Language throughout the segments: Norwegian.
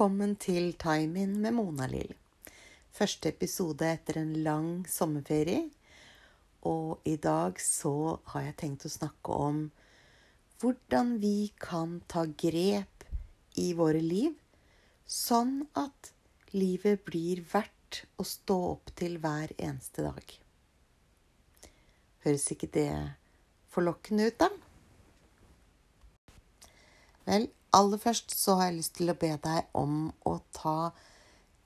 Velkommen til Time In med Mona-Lill. Første episode etter en lang sommerferie. Og i dag så har jeg tenkt å snakke om hvordan vi kan ta grep i våre liv, sånn at livet blir verdt å stå opp til hver eneste dag. Høres ikke det forlokkende ut, da? Vel, aller først så har jeg lyst til å be deg om å ta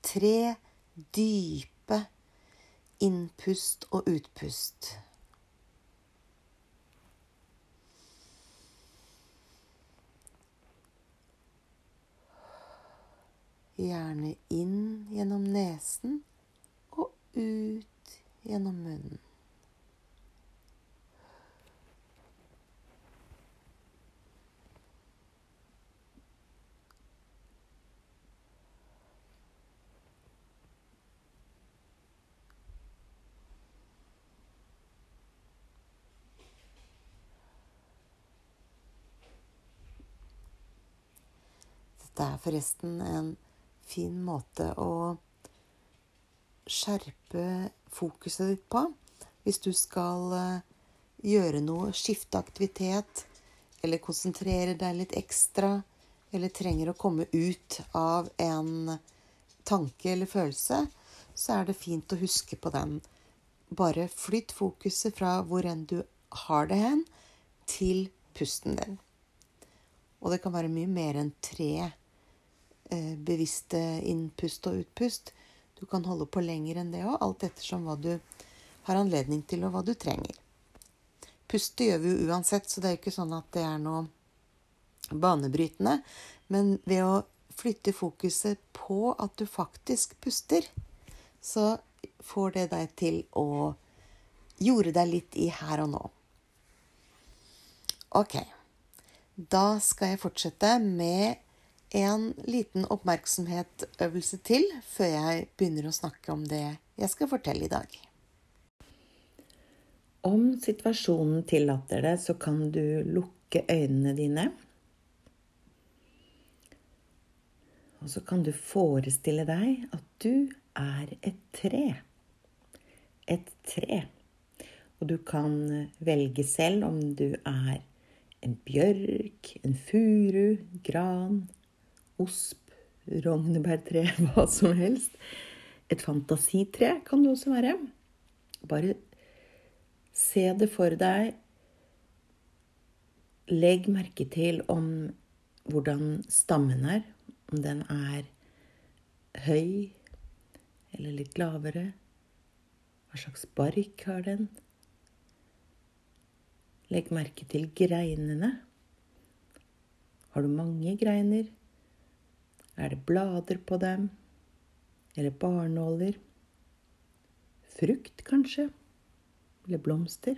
tre dype innpust og utpust. Gjerne inn gjennom nesen og ut gjennom munnen. Det er forresten en fin måte å skjerpe fokuset ditt på. Hvis du skal eh, gjøre noe, skifte aktivitet, eller konsentrere deg litt ekstra, eller trenger å komme ut av en tanke eller følelse, så er det fint å huske på den. Bare flytt fokuset fra hvor enn du har det hen, til pusten din. Og det kan være mye mer enn tre bevisste innpust og utpust. Du kan holde på lenger enn det òg, alt ettersom hva du har anledning til, og hva du trenger. Puste gjør vi jo uansett, så det er jo ikke sånn at det er noe banebrytende. Men ved å flytte fokuset på at du faktisk puster, så får det deg til å jorde deg litt i her og nå. Ok. Da skal jeg fortsette med en liten oppmerksomhetsøvelse til før jeg begynner å snakke om det jeg skal fortelle i dag. Om situasjonen tillater det, så kan du lukke øynene dine. Og så kan du forestille deg at du er et tre. Et tre. Og du kan velge selv om du er en bjørk, en furu, gran, osp, rognebærtre, hva som helst. Et fantasitre kan det også være. Bare se det for deg. Legg merke til om hvordan stammen er. Om den er høy eller litt lavere. Hva slags bark har den? Legg merke til greinene. Har du mange greiner? Er det blader på dem? Eller barnåler? Frukt, kanskje? Eller blomster?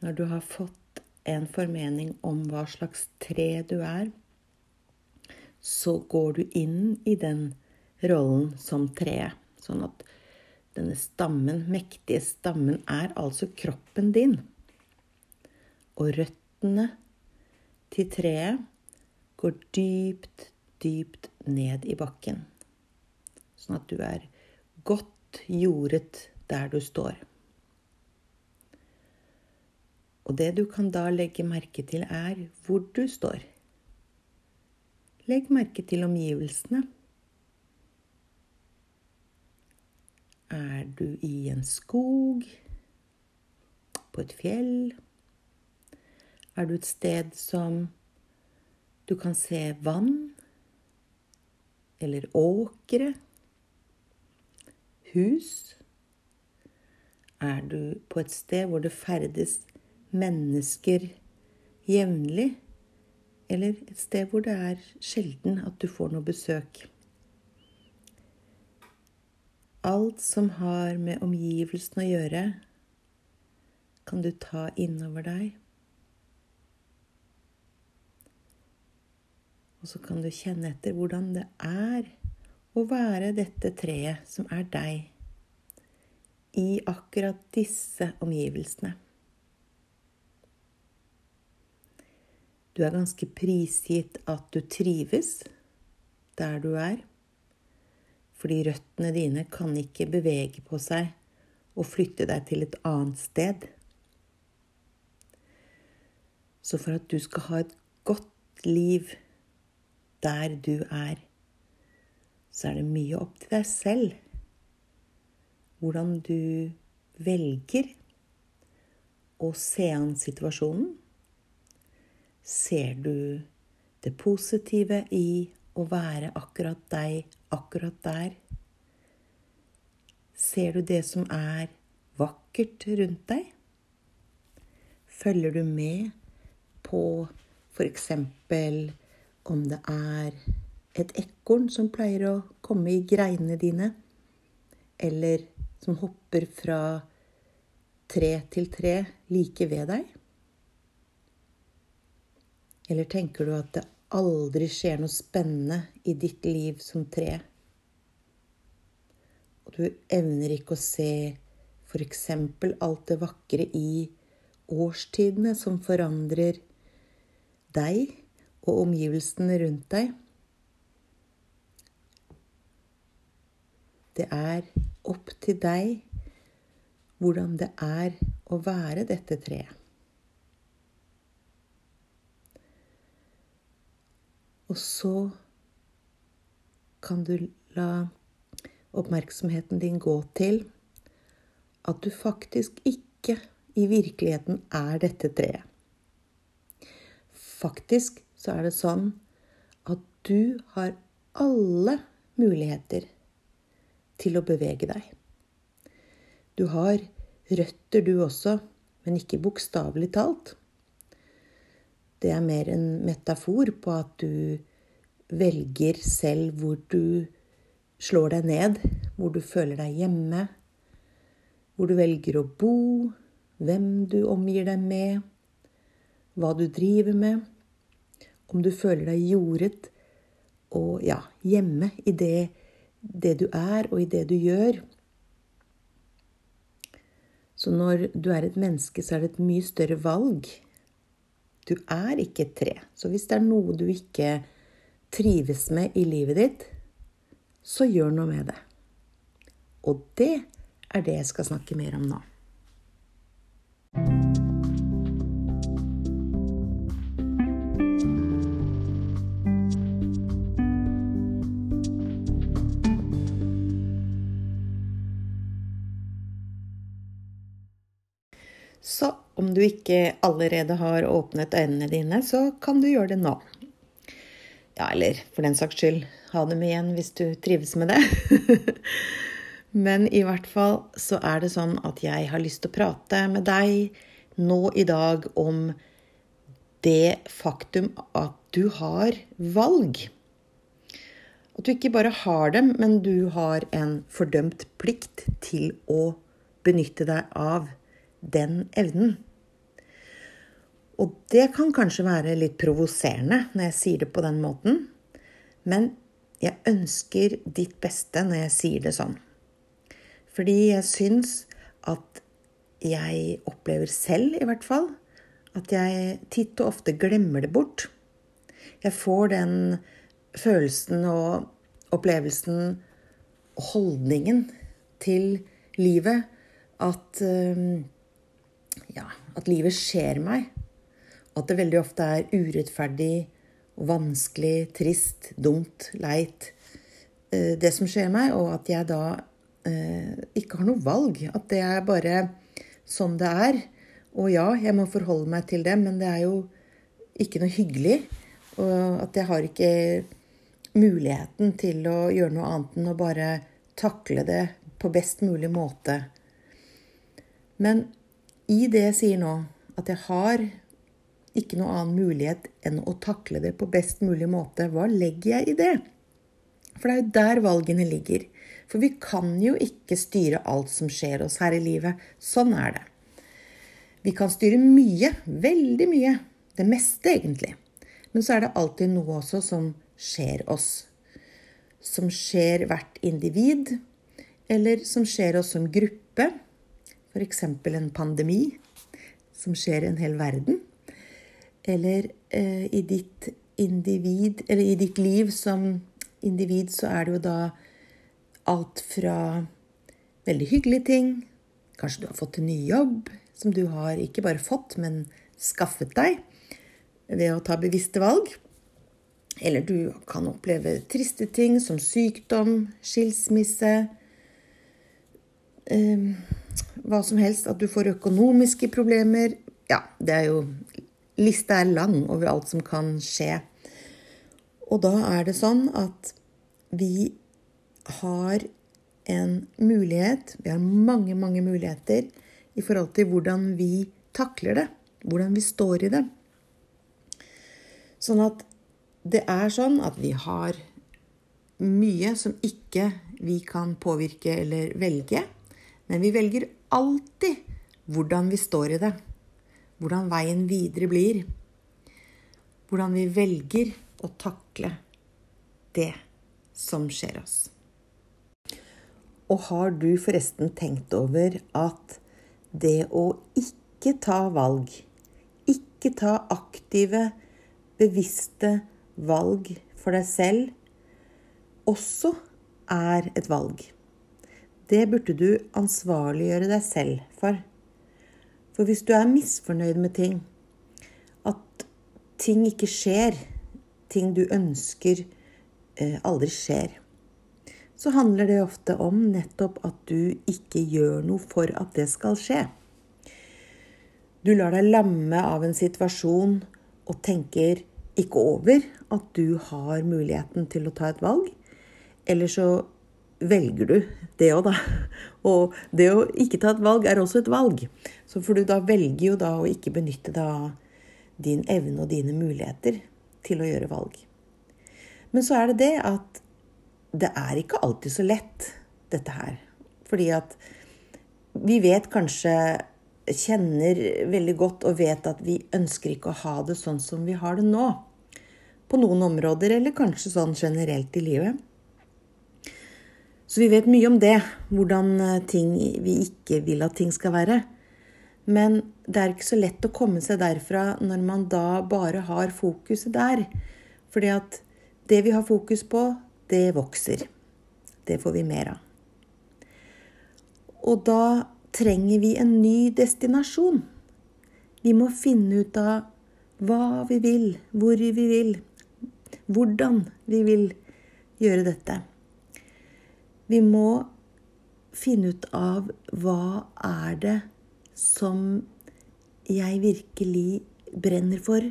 Når du har fått en formening om hva slags tre du er, så går du inn i den rollen som treet. Sånn at denne stammen, mektige stammen, er altså kroppen din. Og røttene til treet går dypt, dypt ned i bakken. Sånn at du er godt jordet der du står. Og det du kan da legge merke til, er hvor du står. Legg merke til omgivelsene. Er du i en skog? På et fjell? Er du et sted som du kan se vann eller åkre. Hus. Er du på et sted hvor det ferdes mennesker jevnlig, eller et sted hvor det er sjelden at du får noe besøk? Alt som har med omgivelsene å gjøre, kan du ta innover deg. Og så kan du kjenne etter hvordan det er å være dette treet som er deg, i akkurat disse omgivelsene. Du er ganske prisgitt at du trives der du er. Fordi røttene dine kan ikke bevege på seg og flytte deg til et annet sted. Så for at du skal ha et godt liv der du er, så er det mye opp til deg selv hvordan du velger å se an situasjonen. Ser du det positive i å være akkurat deg akkurat der? Ser du det som er vakkert rundt deg? Følger du med på f.eks. om det er et ekorn som pleier å komme i greinene dine, eller som hopper fra tre til tre like ved deg? Eller tenker du at det aldri skjer noe spennende i ditt liv som tre? Og du evner ikke å se f.eks. alt det vakre i årstidene som forandrer deg og omgivelsene rundt deg. Det er opp til deg hvordan det er å være dette treet. Og så kan du la oppmerksomheten din gå til at du faktisk ikke i virkeligheten er dette treet. Faktisk så er det sånn at du har alle muligheter til å bevege deg. Du har røtter, du også, men ikke bokstavelig talt. Det er mer en metafor på at du velger selv hvor du slår deg ned, hvor du føler deg hjemme, hvor du velger å bo, hvem du omgir deg med, hva du driver med, om du føler deg jordet og ja, hjemme i det, det du er, og i det du gjør. Så når du er et menneske, så er det et mye større valg du er ikke et tre. Så hvis det er noe du ikke trives med i livet ditt, så gjør noe med det. Og det er det jeg skal snakke mer om nå. Så om du ikke allerede har åpnet øynene dine, så kan du gjøre det nå. Ja, eller for den saks skyld, ha dem igjen hvis du trives med det. Men i hvert fall så er det sånn at jeg har lyst til å prate med deg nå i dag om det faktum at du har valg. At du ikke bare har dem, men du har en fordømt plikt til å benytte deg av den evnen. Og det kan kanskje være litt provoserende når jeg sier det på den måten, men jeg ønsker ditt beste når jeg sier det sånn. Fordi jeg syns at jeg opplever selv, i hvert fall, at jeg titt og ofte glemmer det bort. Jeg får den følelsen og opplevelsen og holdningen til livet at ja, at livet skjer meg at det veldig ofte er urettferdig og vanskelig, trist, dumt, leit, eh, det som skjer meg, og at jeg da eh, ikke har noe valg. At det er bare sånn det er. Og ja, jeg må forholde meg til det, men det er jo ikke noe hyggelig. Og at jeg har ikke muligheten til å gjøre noe annet enn å bare takle det på best mulig måte. Men i det jeg sier nå, at jeg har ikke noe annen mulighet enn å takle det på best mulig måte. Hva legger jeg i det? For det er jo der valgene ligger. For vi kan jo ikke styre alt som skjer oss her i livet. Sånn er det. Vi kan styre mye. Veldig mye. Det meste, egentlig. Men så er det alltid noe også som skjer oss. Som skjer hvert individ, eller som skjer oss som gruppe. F.eks. en pandemi som skjer i en hel verden. Eller eh, i ditt individ, eller i ditt liv som individ, så er det jo da alt fra veldig hyggelige ting Kanskje du har fått en ny jobb som du har ikke bare fått, men skaffet deg ved å ta bevisste valg. Eller du kan oppleve triste ting som sykdom, skilsmisse eh, Hva som helst. At du får økonomiske problemer. Ja, det er jo Lista er lang over alt som kan skje. Og da er det sånn at vi har en mulighet, vi har mange, mange muligheter i forhold til hvordan vi takler det. Hvordan vi står i det. Sånn at det er sånn at vi har mye som ikke vi kan påvirke eller velge. Men vi velger alltid hvordan vi står i det hvordan veien videre blir. Hvordan vi velger å takle det som skjer oss. Og har du forresten tenkt over at det å ikke ta valg, ikke ta aktive, bevisste valg for deg selv, også er et valg? Det burde du ansvarliggjøre deg selv for. For hvis du er misfornøyd med ting, at ting ikke skjer, ting du ønsker eh, aldri skjer, så handler det ofte om nettopp at du ikke gjør noe for at det skal skje. Du lar deg lamme av en situasjon og tenker ikke over at du har muligheten til å ta et valg. Eller så velger du det òg, da. Og det å ikke ta et valg er også et valg. Så for du da velger jo da å ikke benytte da din evne og dine muligheter til å gjøre valg. Men så er det det at det er ikke alltid så lett, dette her. Fordi at vi vet kanskje Kjenner veldig godt og vet at vi ønsker ikke å ha det sånn som vi har det nå. På noen områder, eller kanskje sånn generelt i livet. Så vi vet mye om det, hvordan eh, ting vi ikke vil at ting skal være. Men det er ikke så lett å komme seg derfra når man da bare har fokuset der. Fordi at det vi har fokus på, det vokser. Det får vi mer av. Og da trenger vi en ny destinasjon. Vi må finne ut av hva vi vil, hvor vi vil, hvordan vi vil gjøre dette. Vi må finne ut av hva er det som jeg virkelig brenner for?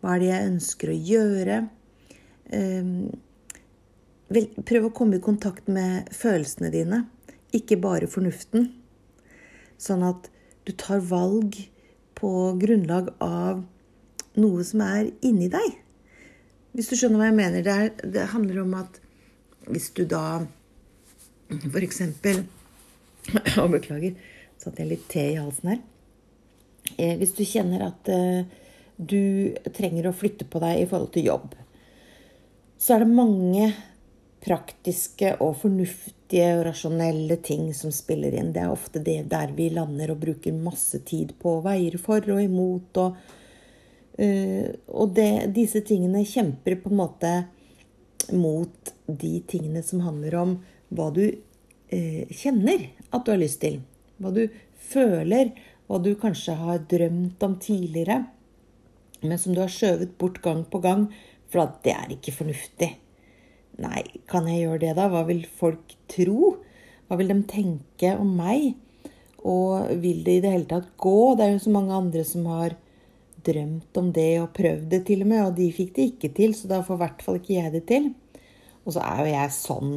Hva er det jeg ønsker å gjøre? Ehm, prøv å komme i kontakt med følelsene dine, ikke bare fornuften. Sånn at du tar valg på grunnlag av noe som er inni deg. Hvis du skjønner hva jeg mener. Det, er, det handler om at hvis du da for eksempel Og beklager. Satte jeg litt te i halsen her. Eh, hvis du kjenner at eh, du trenger å flytte på deg i forhold til jobb, så er det mange praktiske og fornuftige og rasjonelle ting som spiller inn. Det er ofte det der vi lander og bruker masse tid på. Veier for og imot. Og, uh, og det, disse tingene kjemper på en måte mot de tingene som handler om hva du eh, kjenner at du har lyst til. Hva du føler, hva du kanskje har drømt om tidligere, men som du har skjøvet bort gang på gang, for at det er ikke fornuftig. Nei, kan jeg gjøre det, da? Hva vil folk tro? Hva vil de tenke om meg? Og vil det i det hele tatt gå? Det er jo så mange andre som har drømt om det og prøvd det til og med, og de fikk det ikke til, så da får i hvert fall ikke jeg det til. Og så er jo jeg sånn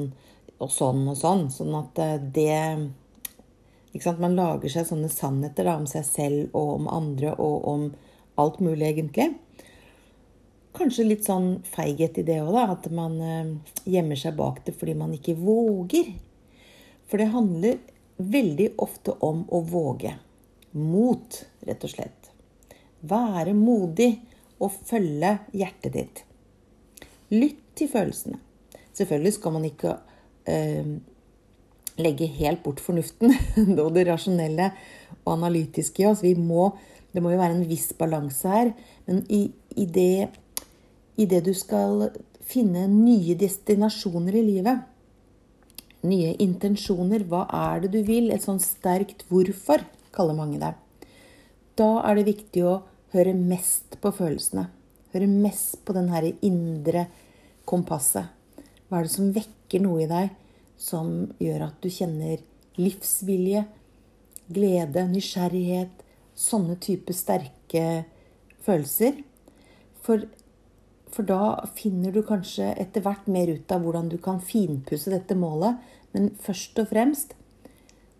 og sånn og sånn. Sånn at eh, det? Man lager seg sånne sannheter da, om seg selv og om andre og om alt mulig, egentlig. Kanskje litt sånn feighet i det òg, da. At man eh, gjemmer seg bak det fordi man ikke våger. For det handler veldig ofte om å våge. Mot, rett og slett. Være modig og følge hjertet ditt. Lytt til følelsene. Selvfølgelig skal man ikke legge helt bort fornuften og det rasjonelle og analytiske i oss. Vi må, det må jo være en viss balanse her. Men i i det, i det du skal finne nye destinasjoner i livet. Nye intensjoner. Hva er det du vil? Et sånn sterkt hvorfor, kaller mange det. Da er det viktig å høre mest på følelsene. Høre mest på den herre indre kompasset. Hva er det som vekker noe i deg som gjør at du kjenner livsvilje, glede, nysgjerrighet, sånne type sterke følelser. For, for, da finner du kanskje etter hvert mer ut av hvordan du kan finpusse dette målet. Men først og fremst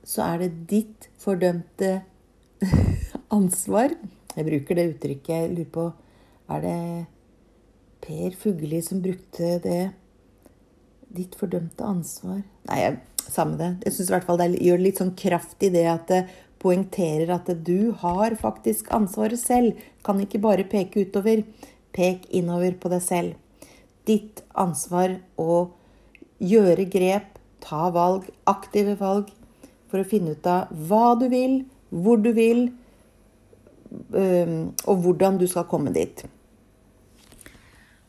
så er det ditt fordømte ansvar. Jeg bruker det uttrykket. Jeg lurer på Er det Per Fugelli som brukte det? Ditt fordømte ansvar Nei, jeg, samme det. Jeg syns i hvert fall det gjør litt sånn kraft det at det poengterer at du har faktisk ansvaret selv. Kan ikke bare peke utover. Pek innover på deg selv. Ditt ansvar å gjøre grep, ta valg, aktive valg, for å finne ut av hva du vil, hvor du vil, og hvordan du skal komme dit.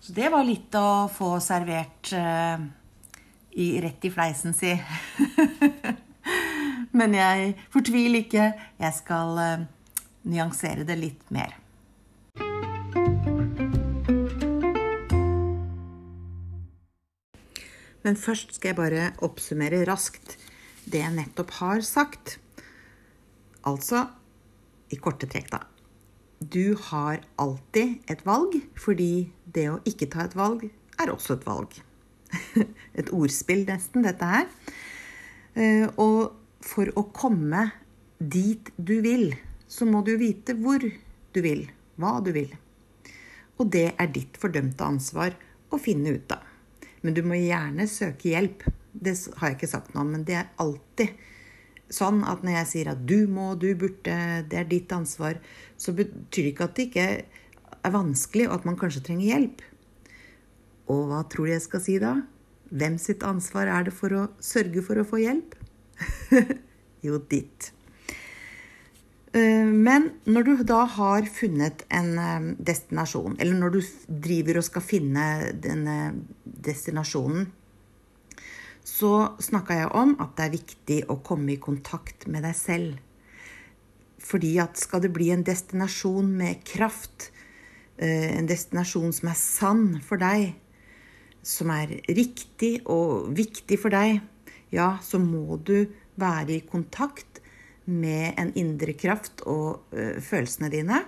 Så det var litt å få servert uh, i, rett i fleisen, si. Men jeg fortvil ikke. Jeg skal uh, nyansere det litt mer. Men først skal jeg bare oppsummere raskt det jeg nettopp har sagt. Altså i korte trekk, da. Du har alltid et valg, fordi det å ikke ta et valg er også et valg. Et ordspill, nesten, dette her. Eh, og for å komme dit du vil, så må du vite hvor du vil, hva du vil. Og det er ditt fordømte ansvar å finne ut av. Men du må gjerne søke hjelp. Det har jeg ikke sagt noe om, men det er alltid sånn at når jeg sier at du må, du burde, det er ditt ansvar, så betyr det ikke at det ikke er vanskelig, og at man kanskje trenger hjelp. Og hva tror du jeg skal si da? Hvem sitt ansvar er det for å sørge for å få hjelp? jo, ditt. Eh, men når du da har funnet en eh, destinasjon, eller når du driver og skal finne denne destinasjonen, så snakka jeg om at det er viktig å komme i kontakt med deg selv. Fordi at skal det bli en destinasjon med kraft, eh, en destinasjon som er sann for deg, som er riktig og viktig for deg, ja, så må du være i kontakt med en indre kraft og ø, følelsene dine.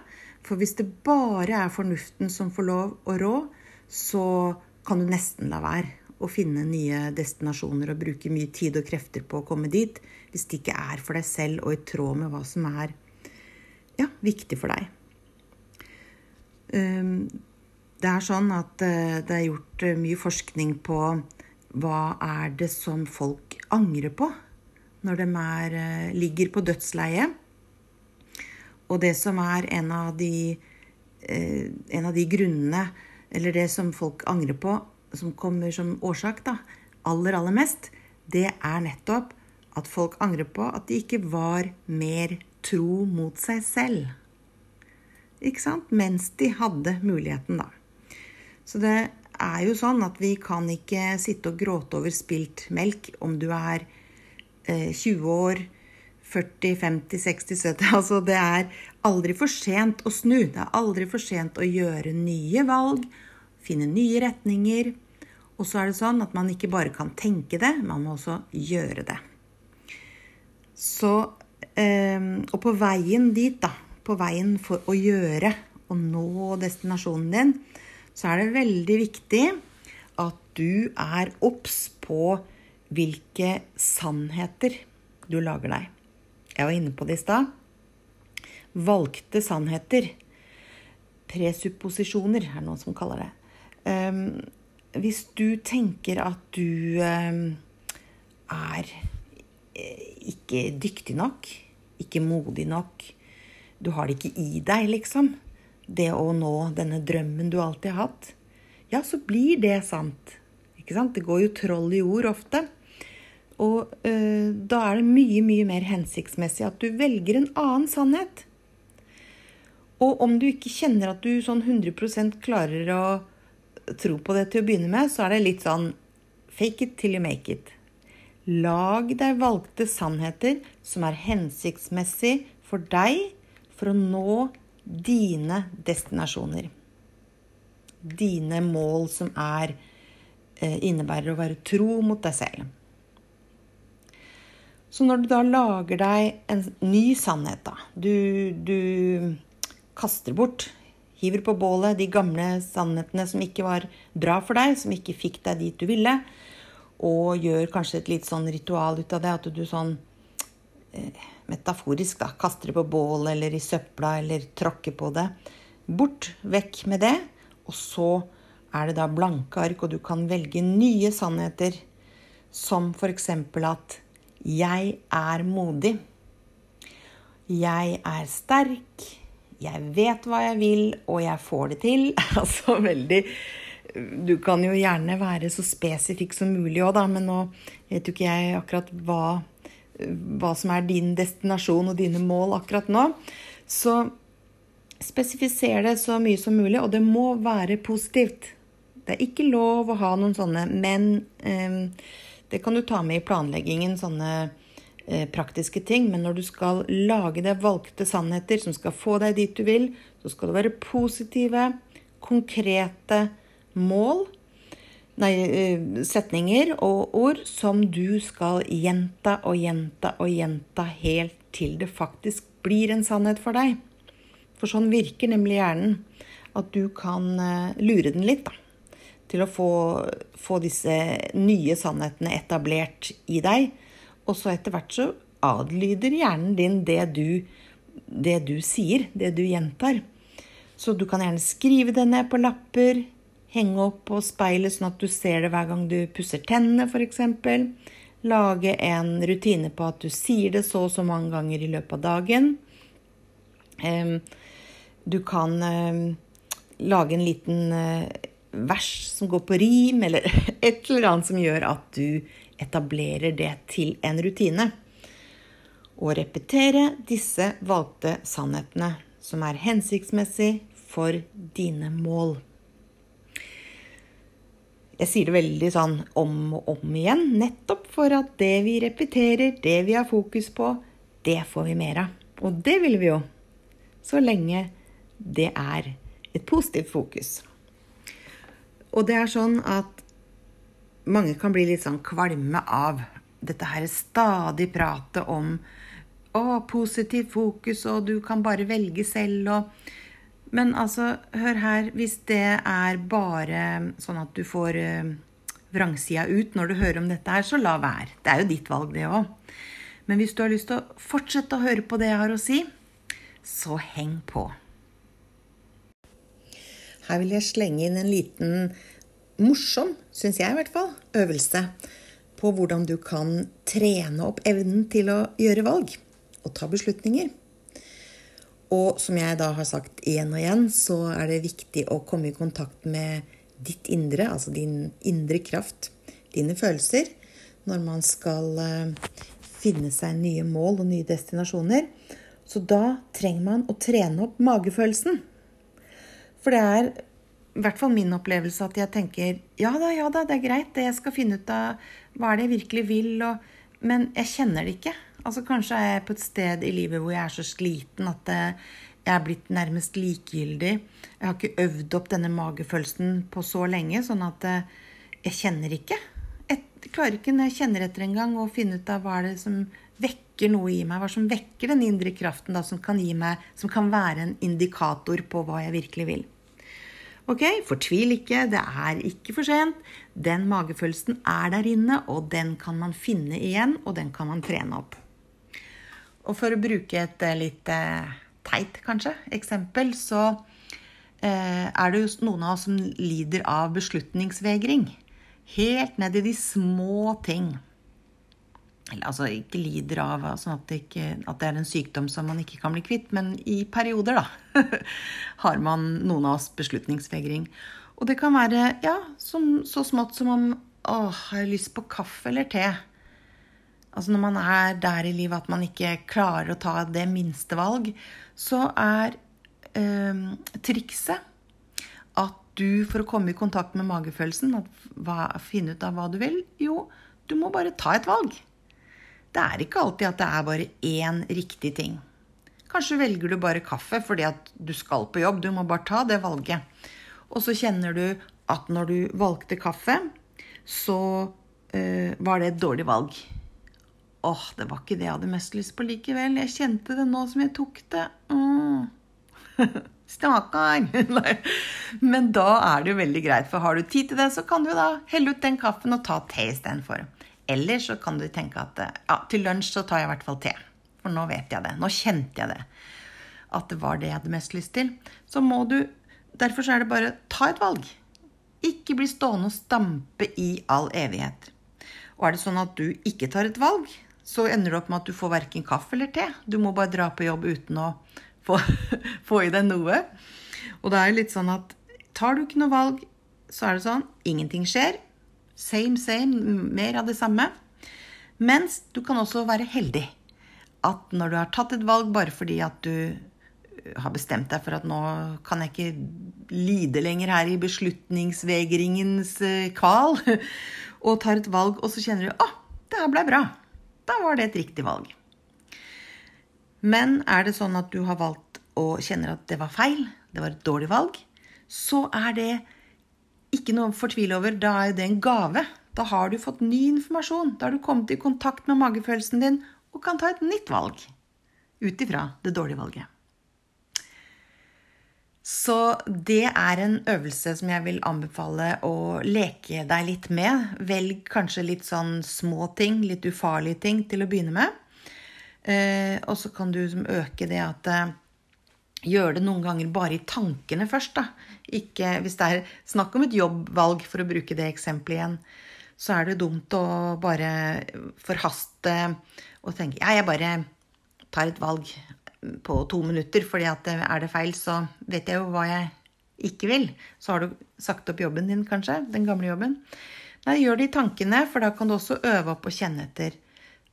For hvis det bare er fornuften som får lov å rå, så kan du nesten la være å finne nye destinasjoner og bruke mye tid og krefter på å komme dit, hvis det ikke er for deg selv og i tråd med hva som er ja, viktig for deg. Ehm, det er sånn at eh, det er gjort eh, mye forskning på hva er det som folk angrer på når de er, eh, ligger på dødsleiet. Og det som er en av de, en av de grunnene, eller det som folk angrer på, som kommer som årsak da, aller, aller mest, det er nettopp at folk angrer på at de ikke var mer tro mot seg selv. Ikke sant? Mens de hadde muligheten, da. Så det er jo sånn at vi kan ikke sitte og gråte over spilt melk om du er eh, 20 år, 40, 50, 60, 70 Altså, det er aldri for sent å snu. Det er aldri for sent å gjøre nye valg, finne nye retninger, og så er det sånn at man ikke bare kan tenke det, man må også gjøre det. Så ehm, Og på veien dit, da, på veien for å gjøre og nå destinasjonen din, så er det veldig viktig at du er obs på hvilke sannheter du lager deg. Jeg var inne på det i stad. Valgte sannheter. Presupposisjoner er det noen som kaller det. Um, hvis du tenker at du um, er eh, ikke dyktig nok, ikke modig nok, du har det ikke i deg, liksom, det å nå denne drømmen du alltid har hatt, ja, så blir det sant. Ikke sant? Det går jo troll i ord ofte. Og øh, da er det mye, mye mer hensiktsmessig at du velger en annen sannhet. Og om du ikke kjenner at du sånn 100% klarer å tro på det til å begynne med, så er det litt sånn fake it till you make it. Lag deg valgte sannheter som er hensiktsmessig for deg for å nå dine destinasjoner. Dine mål som er eh, innebærer å være tro mot deg selv. Så når du da lager deg en ny sannhet, da Du, du kaster bort, hiver på bålet de gamle sannhetene som ikke var bra for deg, som ikke fikk deg dit du ville, og gjør kanskje et litt sånn ritual ut av det, at du sånn eh, metaforisk da, kaster det på bålet eller i søpla eller tråkker på det. Bort, vekk med det. Og så er det da blanke ark, og du kan velge nye sannheter, som f.eks. at 'jeg er modig'. 'Jeg er sterk'. 'Jeg vet hva jeg vil, og jeg får det til'. altså veldig Du kan jo gjerne være så spesifikk som mulig òg, da, men nå vet jo ikke jeg akkurat hva hva som er din destinasjon og dine mål akkurat nå. Så spesifiser det så mye som mulig, og det må være positivt. Det er ikke lov å ha noen sånne men eh, Det kan du ta med i planleggingen, sånne eh, praktiske ting. Men når du skal lage deg valgte sannheter som skal få deg dit du vil, så skal det være positive, konkrete mål nei, eh, setninger og ord som du skal gjenta og gjenta og gjenta helt til det faktisk blir en sannhet for deg. For sånn virker nemlig hjernen. At du kan eh, lure den litt, da. Til å få, få disse nye sannhetene etablert i deg. Og så etter hvert så adlyder hjernen din det du, det du sier, det du gjentar. Så du kan gjerne skrive det ned på lapper, Henge opp på speilet sånn at du ser det hver gang du pusser tennene, f.eks. Lage en rutine på at du sier det så og så mange ganger i løpet av dagen. Du kan lage en liten eh, vers som går på rim, eller et eller annet som gjør at du etablerer det til en rutine. Og repetere disse valgte sannhetene som er hensiktsmessig for dine mål. Jeg sier det veldig sånn om og om igjen, nettopp for at det vi repeterer, det vi har fokus på, det får vi mer av. Og det vil vi jo. Så lenge det er et positivt fokus. Og det er sånn at mange kan bli litt sånn kvalme av dette her stadig pratet om å, positivt fokus, og du kan bare velge selv, og men altså, hør her. Hvis det er bare sånn at du får uh, vrangsida ut når du hører om dette her, så la være. Det er jo ditt valg, det òg. Men hvis du har lyst til å fortsette å høre på det jeg har å si, så heng på. Her vil jeg slenge inn en liten morsom, syns jeg i hvert fall, øvelse på hvordan du kan trene opp evnen til å gjøre valg og ta beslutninger. Og som jeg da har sagt igjen og igjen, så er det viktig å komme i kontakt med ditt indre, altså din indre kraft, dine følelser, når man skal eh, finne seg nye mål og nye destinasjoner. Så da trenger man å trene opp magefølelsen. For det er i hvert fall min opplevelse at jeg tenker ja da, ja da, det er greit, det jeg skal finne ut av hva er det jeg virkelig vil, og, men jeg kjenner det ikke. Altså Kanskje er jeg på et sted i livet hvor jeg er så sliten at jeg er blitt nærmest likegyldig. Jeg har ikke øvd opp denne magefølelsen på så lenge, sånn at eh, jeg kjenner ikke. Jeg klarer ikke når jeg kjenner etter en gang, å finne ut av hva er det som vekker noe i meg. Hva som vekker den indre kraften da, som, kan meg, som kan være en indikator på hva jeg virkelig vil. Ok, fortvil ikke, det er ikke for sent. Den magefølelsen er der inne, og den kan man finne igjen, og den kan man trene opp. Og for å bruke et eh, litt eh, teit, kanskje, eksempel, så eh, er det jo noen av oss som lider av beslutningsvegring. Helt ned i de små ting. Eller altså ikke lider av sånn at det, ikke, at det er en sykdom som man ikke kan bli kvitt, men i perioder, da, har man noen av oss beslutningsvegring. Og det kan være ja, som, så smått som om Å, har jeg lyst på kaffe eller te? Altså når man er der i livet at man ikke klarer å ta det minste valg, så er eh, trikset at du, for å komme i kontakt med magefølelsen, hva, finne ut av hva du vil, jo, du må bare ta et valg. Det er ikke alltid at det er bare én riktig ting. Kanskje velger du bare kaffe fordi at du skal på jobb. Du må bare ta det valget. Og så kjenner du at når du valgte kaffe, så øh, var det et dårlig valg. Åh, det var ikke det jeg hadde mest lyst på likevel. Jeg kjente det nå som jeg tok det. Mm. Stakkar! Men da er det jo veldig greit, for har du tid til det, så kan du da helle ut den kaffen og ta te istedenfor. Eller så kan du tenke at ja, til lunsj så tar jeg i hvert fall te. For nå vet jeg det. Nå kjente jeg det. At det var det jeg hadde mest lyst til. Så må du Derfor så er det bare ta et valg. Ikke bli stående og stampe i all evighet. Og er det sånn at du ikke tar et valg, så ender det opp med at du får verken kaffe eller te. Du må bare dra på jobb uten å få, få i deg noe. Og det er litt sånn at tar du ikke noe valg, så er det sånn ingenting skjer. Same, same. Mer av det samme. Mens du kan også være heldig. At når du har tatt et valg bare fordi at du uh, har bestemt deg for at nå kan jeg ikke lide lenger her i beslutningsvegringens uh, kval, og tar et valg, og så kjenner du 'Å, det her ble bra'. Da var det et riktig valg. Men er det sånn at du har valgt og kjenner at det var feil, det var et dårlig valg, så er det ikke noe å fortvile over. Da er det en gave. Da har du fått ny informasjon. Da har du kommet i kontakt med magefølelsen din og kan ta et nytt valg ut ifra det dårlige valget. Så det er en øvelse som jeg vil anbefale å leke deg litt med. Velg kanskje litt sånn små ting, litt ufarlige ting til å begynne med. Eh, og så kan du øke det at eh, Gjør det noen ganger bare i tankene først, da. Ikke, hvis det er snakk om et jobbvalg, for å bruke det eksempelet igjen, så er det dumt å bare forhaste og tenke Ja, jeg bare tar et valg på to minutter, fordi at er det feil, så vet jeg jo hva jeg ikke vil. Så har du sagt opp jobben din, kanskje. Den gamle jobben. Nei, gjør det i tankene, for da kan du også øve opp og kjenne etter.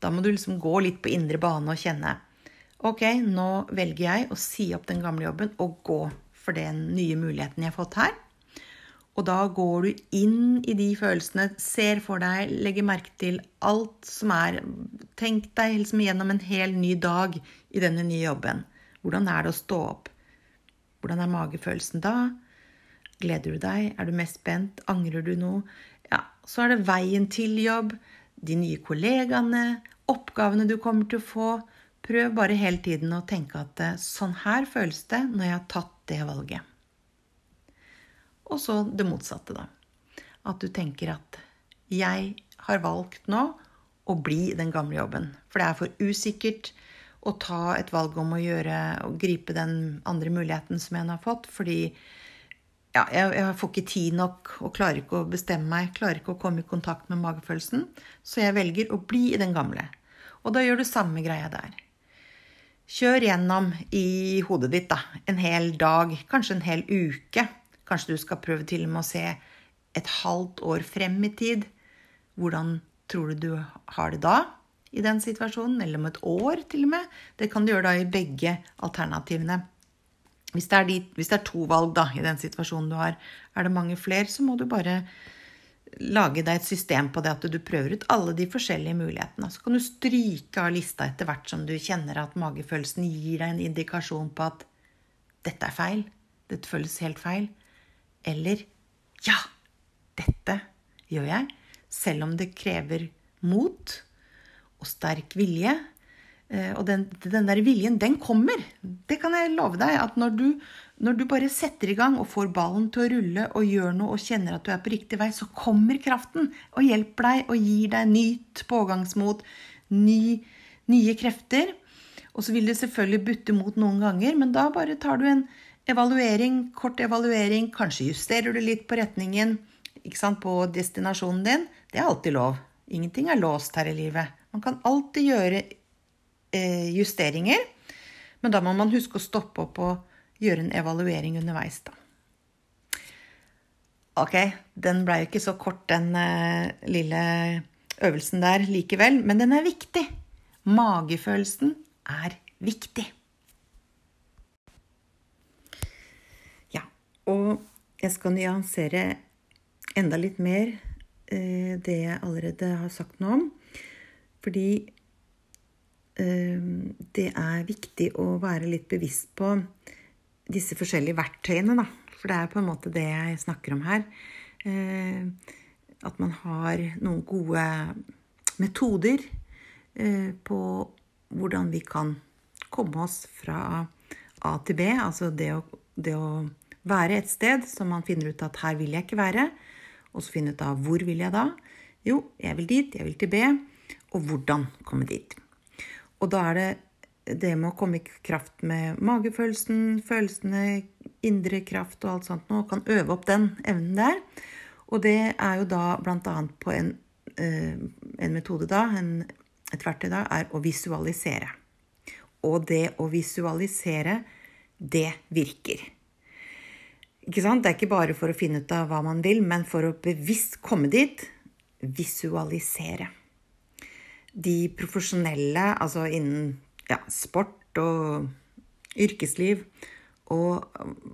Da må du liksom gå litt på indre bane og kjenne. Ok, nå velger jeg å si opp den gamle jobben og gå for den nye muligheten jeg har fått her. Og da går du inn i de følelsene, ser for deg, legger merke til alt som er Tenk deg liksom gjennom en hel ny dag i denne nye jobben. Hvordan er det å stå opp? Hvordan er magefølelsen da? Gleder du deg? Er du mest spent? Angrer du noe? Ja, så er det veien til jobb, de nye kollegaene, oppgavene du kommer til å få. Prøv bare hele tiden å tenke at sånn her føles det når jeg har tatt det valget. Og så det motsatte, da. At du tenker at jeg har valgt nå å bli i den gamle jobben. For det er for usikkert å ta et valg om å gjøre og gripe den andre muligheten som jeg har fått, fordi ja, jeg, jeg, får ikke tid nok og klarer ikke å bestemme meg, klarer ikke å komme i kontakt med magefølelsen. Så jeg velger å bli i den gamle. Og da gjør du samme greia der. Kjør gjennom i hodet ditt da, en hel dag, kanskje en hel uke. Kanskje du skal prøve til og med å se et halvt år frem i tid. Hvordan tror du du har det da i den situasjonen? Eller om et år, til og med. Det kan du gjøre da i begge alternativene. Hvis det, de, hvis det er, to valg da, i den situasjonen du har, er det mange flere, så må du bare lage deg et system på det at du prøver ut alle de forskjellige mulighetene. Så kan du stryke av lista etter hvert som du kjenner at magefølelsen gir deg en indikasjon på at dette er feil. Dette føles helt feil. Eller ja, dette gjør jeg, selv om det krever mot og sterk vilje. Eh, og den, den der viljen, den kommer. Det kan jeg love deg. At når du, når du bare setter i gang og får ballen til å rulle og gjør noe og kjenner at du er på riktig vei, så kommer kraften og hjelper deg og gir deg nytt pågangsmot, ny, nye krefter. Og så vil det selvfølgelig butte mot noen ganger, men da bare tar du en Evaluering, kort evaluering, kanskje justerer du litt på retningen på destinasjonen din. Det er alltid lov. Ingenting er låst her i livet. Man kan alltid gjøre eh, justeringer, men da må man huske å stoppe opp og gjøre en evaluering underveis, da. Ok, den blei jo ikke så kort, den uh, lille øvelsen der likevel, men den er viktig. Magefølelsen er viktig. Ja, Og jeg skal nyansere enda litt mer eh, det jeg allerede har sagt noe om. Fordi eh, det er viktig å være litt bevisst på disse forskjellige verktøyene, da. For det er på en måte det jeg snakker om her. Eh, at man har noen gode metoder eh, på hvordan vi kan komme oss fra A til B. Altså det å, det å være et sted som man finner ut at her vil jeg ikke være. Og så finne ut av hvor vil jeg da? Jo, jeg vil dit, jeg vil til B. Og hvordan komme dit. Og da er det det med å komme i kraft med magefølelsen, følelsene, indre kraft og alt sånt og kan øve opp den evnen der. Og det er jo da bl.a. på en, eh, en, metode, da, en, et verktøy da, er å visualisere. Og det å visualisere, det virker. Ikke sant? Det er ikke bare for å finne ut av hva man vil, men for å bevisst komme dit. Visualisere. De profesjonelle, altså innen ja, sport og yrkesliv og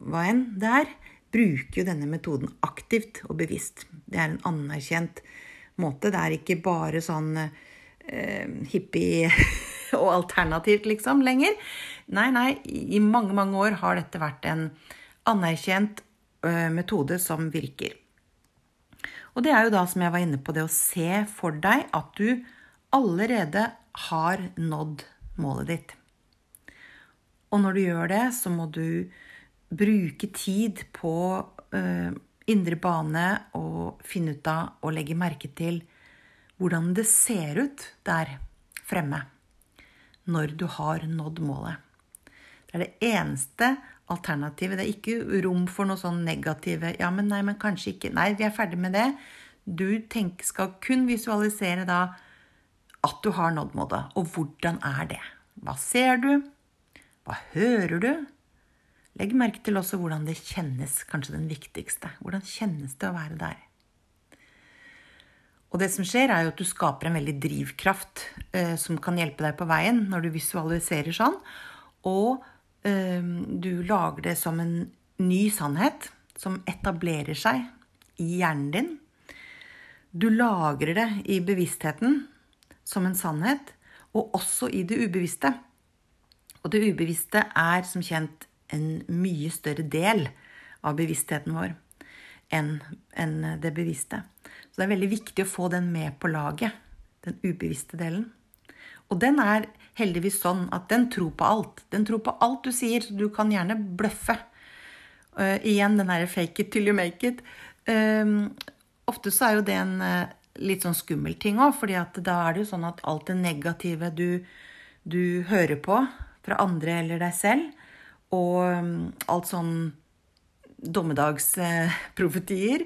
hva enn det er, bruker jo denne metoden aktivt og bevisst. Det er en anerkjent måte. Det er ikke bare sånn eh, hippie og alternativt, liksom, lenger. Nei, nei, i mange, mange år har dette vært en anerkjent eh, metode som virker. Og det er jo da, som jeg var inne på, det å se for deg at du allerede har nådd målet ditt. Og når du gjør det, så må du bruke tid på uh, indre bane og finne ut av og legge merke til hvordan det ser ut der fremme når du har nådd målet. Det er det eneste alternativet. Det er ikke rom for noe sånn negative Ja, men nei, men kanskje ikke. Nei, vi er ferdig med det. Du tenk, skal kun visualisere da at du har nådd målet. Og hvordan er det? Hva ser du? Hva hører du? Legg merke til også hvordan det kjennes, kanskje den viktigste. Hvordan kjennes det å være der? Og det som skjer, er jo at du skaper en veldig drivkraft eh, som kan hjelpe deg på veien når du visualiserer sånn. Og eh, du lager det som en ny sannhet som etablerer seg i hjernen din. Du lagrer det i bevisstheten som en sannhet, og også i det ubevisste. Og det ubevisste er som kjent en mye større del av bevisstheten vår enn det bevisste. Så det er veldig viktig å få den med på laget, den ubevisste delen. Og den er heldigvis sånn at den tror på alt. Den tror på alt du sier, så du kan gjerne bløffe. Uh, igjen den derre 'fake it till you make it'. Uh, ofte så er jo det en uh, litt sånn skummel ting òg, fordi da er det jo sånn at alt det negative du, du hører på fra andre eller deg selv, og um, alt sånn dommedagsprofetier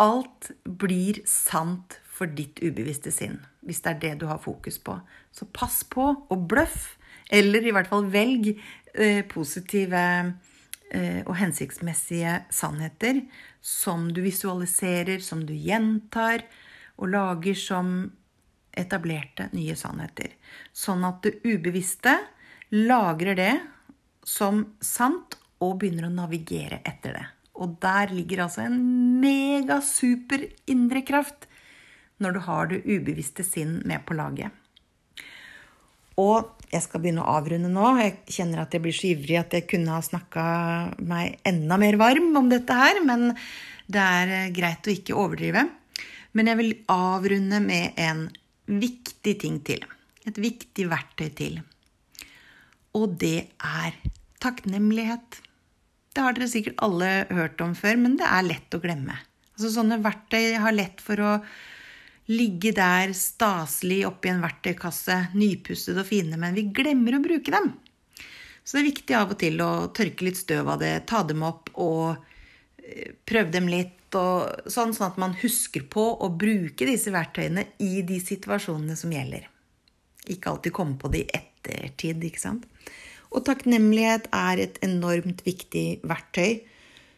Alt blir sant for ditt ubevisste sinn, hvis det er det du har fokus på. Så pass på å bløff, eller i hvert fall velg eh, positive eh, og hensiktsmessige sannheter som du visualiserer, som du gjentar, og lager som etablerte nye sannheter. Sånn at det ubevisste lagrer det som sant og begynner å navigere etter det. Og der ligger altså en megasuper indre kraft når du har det ubevisste sinn med på laget. Og jeg skal begynne å avrunde nå. Jeg kjenner at jeg blir så ivrig at jeg kunne ha snakka meg enda mer varm om dette her, men det er eh, greit å ikke overdrive. Men jeg vil avrunde med en viktig ting til. Et viktig verktøy til. Og det er takknemlighet. Det har dere sikkert alle hørt om før, men det er lett å glemme. Altså, sånne verktøy har lett for å ligge der staselig oppi en verktøykasse, nypustet og fine, men vi glemmer å bruke dem. Så det er viktig av og til å tørke litt støv av det, ta dem opp og eh, prøve dem litt. Og sånn, sånn at man husker på å bruke disse verktøyene i de situasjonene som gjelder. Ikke alltid komme på det i ettertid, ikke sant. Og takknemlighet er et enormt viktig verktøy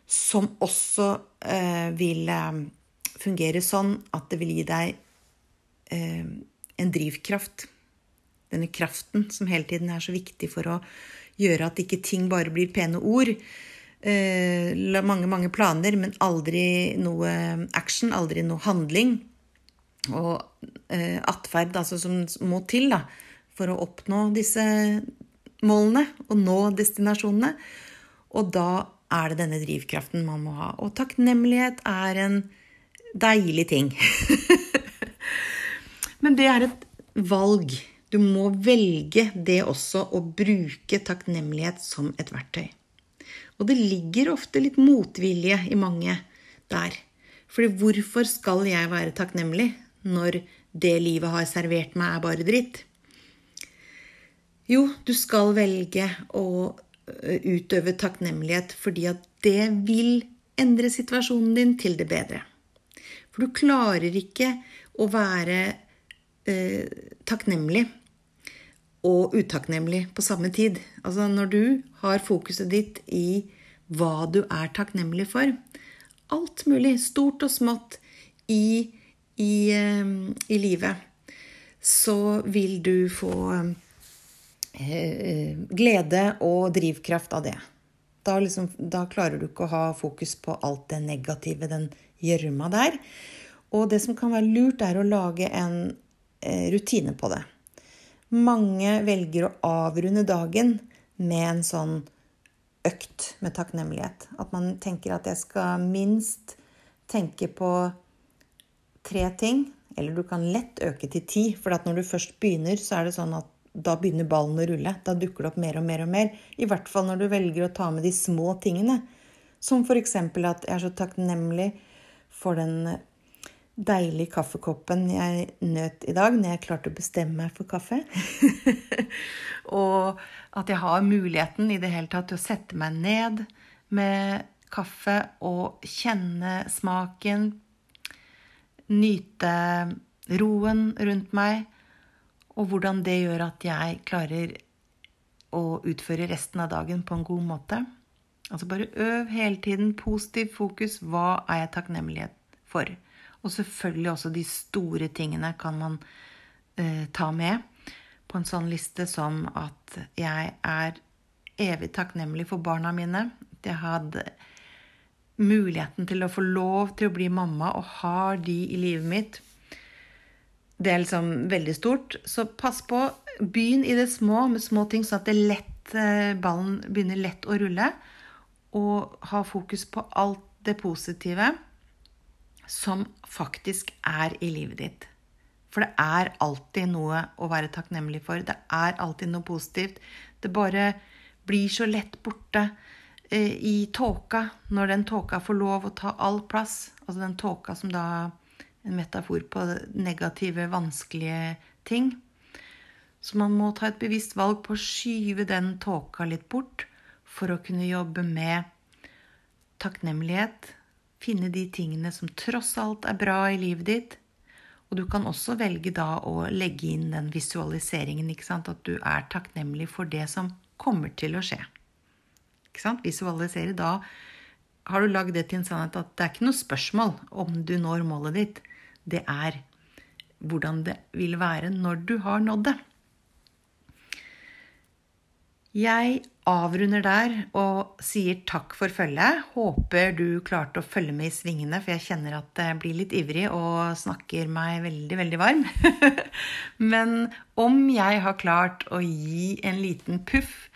som også eh, vil eh, fungere sånn at det vil gi deg eh, en drivkraft. Denne kraften som hele tiden er så viktig for å gjøre at ikke ting bare blir pene ord, mange, mange planer, men aldri noe action, aldri noe handling. Og eh, atferd altså, som må til da, for å oppnå disse målene og nå destinasjonene. Og da er det denne drivkraften man må ha. Og takknemlighet er en deilig ting. Men det er et valg. Du må velge det også å bruke takknemlighet som et verktøy. Og det ligger ofte litt motvilje i mange der. Fordi hvorfor skal jeg være takknemlig når det livet har servert meg, er bare dritt? Jo, du skal velge å utøve takknemlighet fordi at det vil endre situasjonen din til det bedre. For du klarer ikke å være eh, takknemlig og utakknemlig på samme tid. Altså når du har fokuset ditt i hva du er takknemlig for Alt mulig, stort og smått, i, i, eh, i livet, så vil du få eh, glede og drivkraft av det. Da, liksom, da, klarer du ikke å ha fokus på alt det negative, den gjørma der. Og det som kan være lurt, er å lage en eh, rutine på det. Mange velger å avrunde dagen med en sånn økt med takknemlighet. At man tenker at jeg skal minst tenke på tre ting. Eller du kan lett øke til ti, for når du først begynner, så er det sånn at da begynner ballen å rulle. Da dukker det opp mer og mer og mer. I hvert fall når du velger å ta med de små tingene. Som f.eks. at jeg er så takknemlig for den deilige kaffekoppen jeg nøt i dag når jeg klarte å bestemme meg for kaffe. og at jeg har muligheten i det hele tatt til å sette meg ned med kaffe og kjenne smaken, nyte roen rundt meg, og hvordan det gjør at jeg klarer å utføre resten av dagen på en god måte. Altså bare øv hele tiden positiv fokus. Hva er jeg takknemlig for? Og selvfølgelig også de store tingene kan man eh, ta med på en sånn liste som at jeg er evig takknemlig for barna mine. Jeg hadde muligheten til å få lov til å bli mamma og har de i livet mitt. Det er liksom veldig stort. Så pass på. Begynn i det små med små ting, sånn at lett, eh, ballen begynner lett å rulle. Og ha fokus på alt det positive som faktisk er i livet ditt. For det er alltid noe å være takknemlig for. Det er alltid noe positivt. Det bare blir så lett borte eh, i tåka, når den tåka får lov å ta all plass. Altså den tåka som da en metafor på negative, vanskelige ting. Så man må ta et bevisst valg på å skyve den tåka litt bort for å kunne jobbe med takknemlighet, finne de tingene som tross alt er bra i livet ditt. Og du kan også velge da å legge inn den visualiseringen, at du er takknemlig for det som kommer til å skje. Visualisere da har du lagd det til en sannhet at det er ikke noe spørsmål om du når målet ditt. Det er hvordan det vil være når du har nådd det. Jeg avrunder der og sier takk for følget. Håper du klarte å følge med i svingene, for jeg kjenner at jeg blir litt ivrig og snakker meg veldig, veldig varm. Men om jeg har klart å gi en liten puff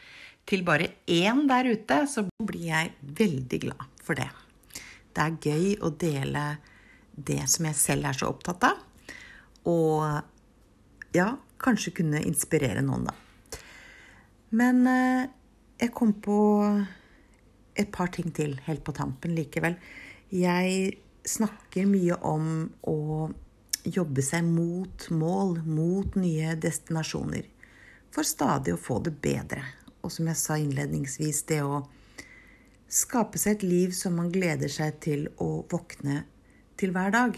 til bare én der ute, så blir jeg veldig glad for det. Det er gøy å dele det som jeg selv er så opptatt av. Og ja, kanskje kunne inspirere noen, da. Men eh, jeg kom på et par ting til helt på tampen likevel. Jeg snakker mye om å jobbe seg mot mål, mot nye destinasjoner. For stadig å få det bedre. Og som jeg sa innledningsvis, det å skape seg et liv som man gleder seg til å våkne til hver dag.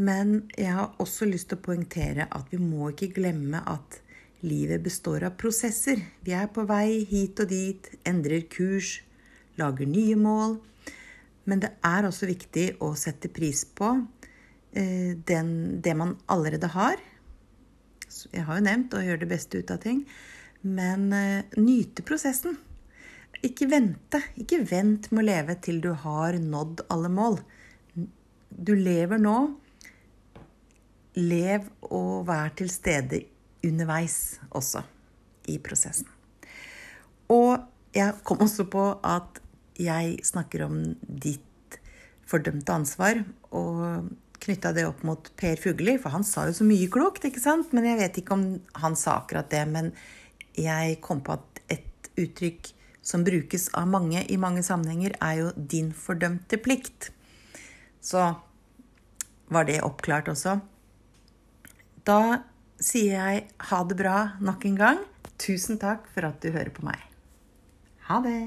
Men jeg har også lyst til å poengtere at vi må ikke glemme at Livet består av prosesser. Vi er på vei hit og dit, endrer kurs, lager nye mål. Men det er også viktig å sette pris på eh, den, det man allerede har. Jeg har jo nevnt å gjøre det beste ut av ting. Men eh, nyte prosessen. ikke vente. Ikke vent med å leve til du har nådd alle mål. Du lever nå. Lev og vær til stede underveis også i prosessen. Og jeg kom også på at jeg snakker om ditt fordømte ansvar, og knytta det opp mot Per Fugelli, for han sa jo så mye klokt, ikke sant? Men jeg vet ikke om han sa akkurat det. Men jeg kom på at et uttrykk som brukes av mange i mange sammenhenger, er jo 'din fordømte plikt'. Så var det oppklart også. Da sier jeg ha det bra nok en gang. Tusen takk for at du hører på meg. Ha det.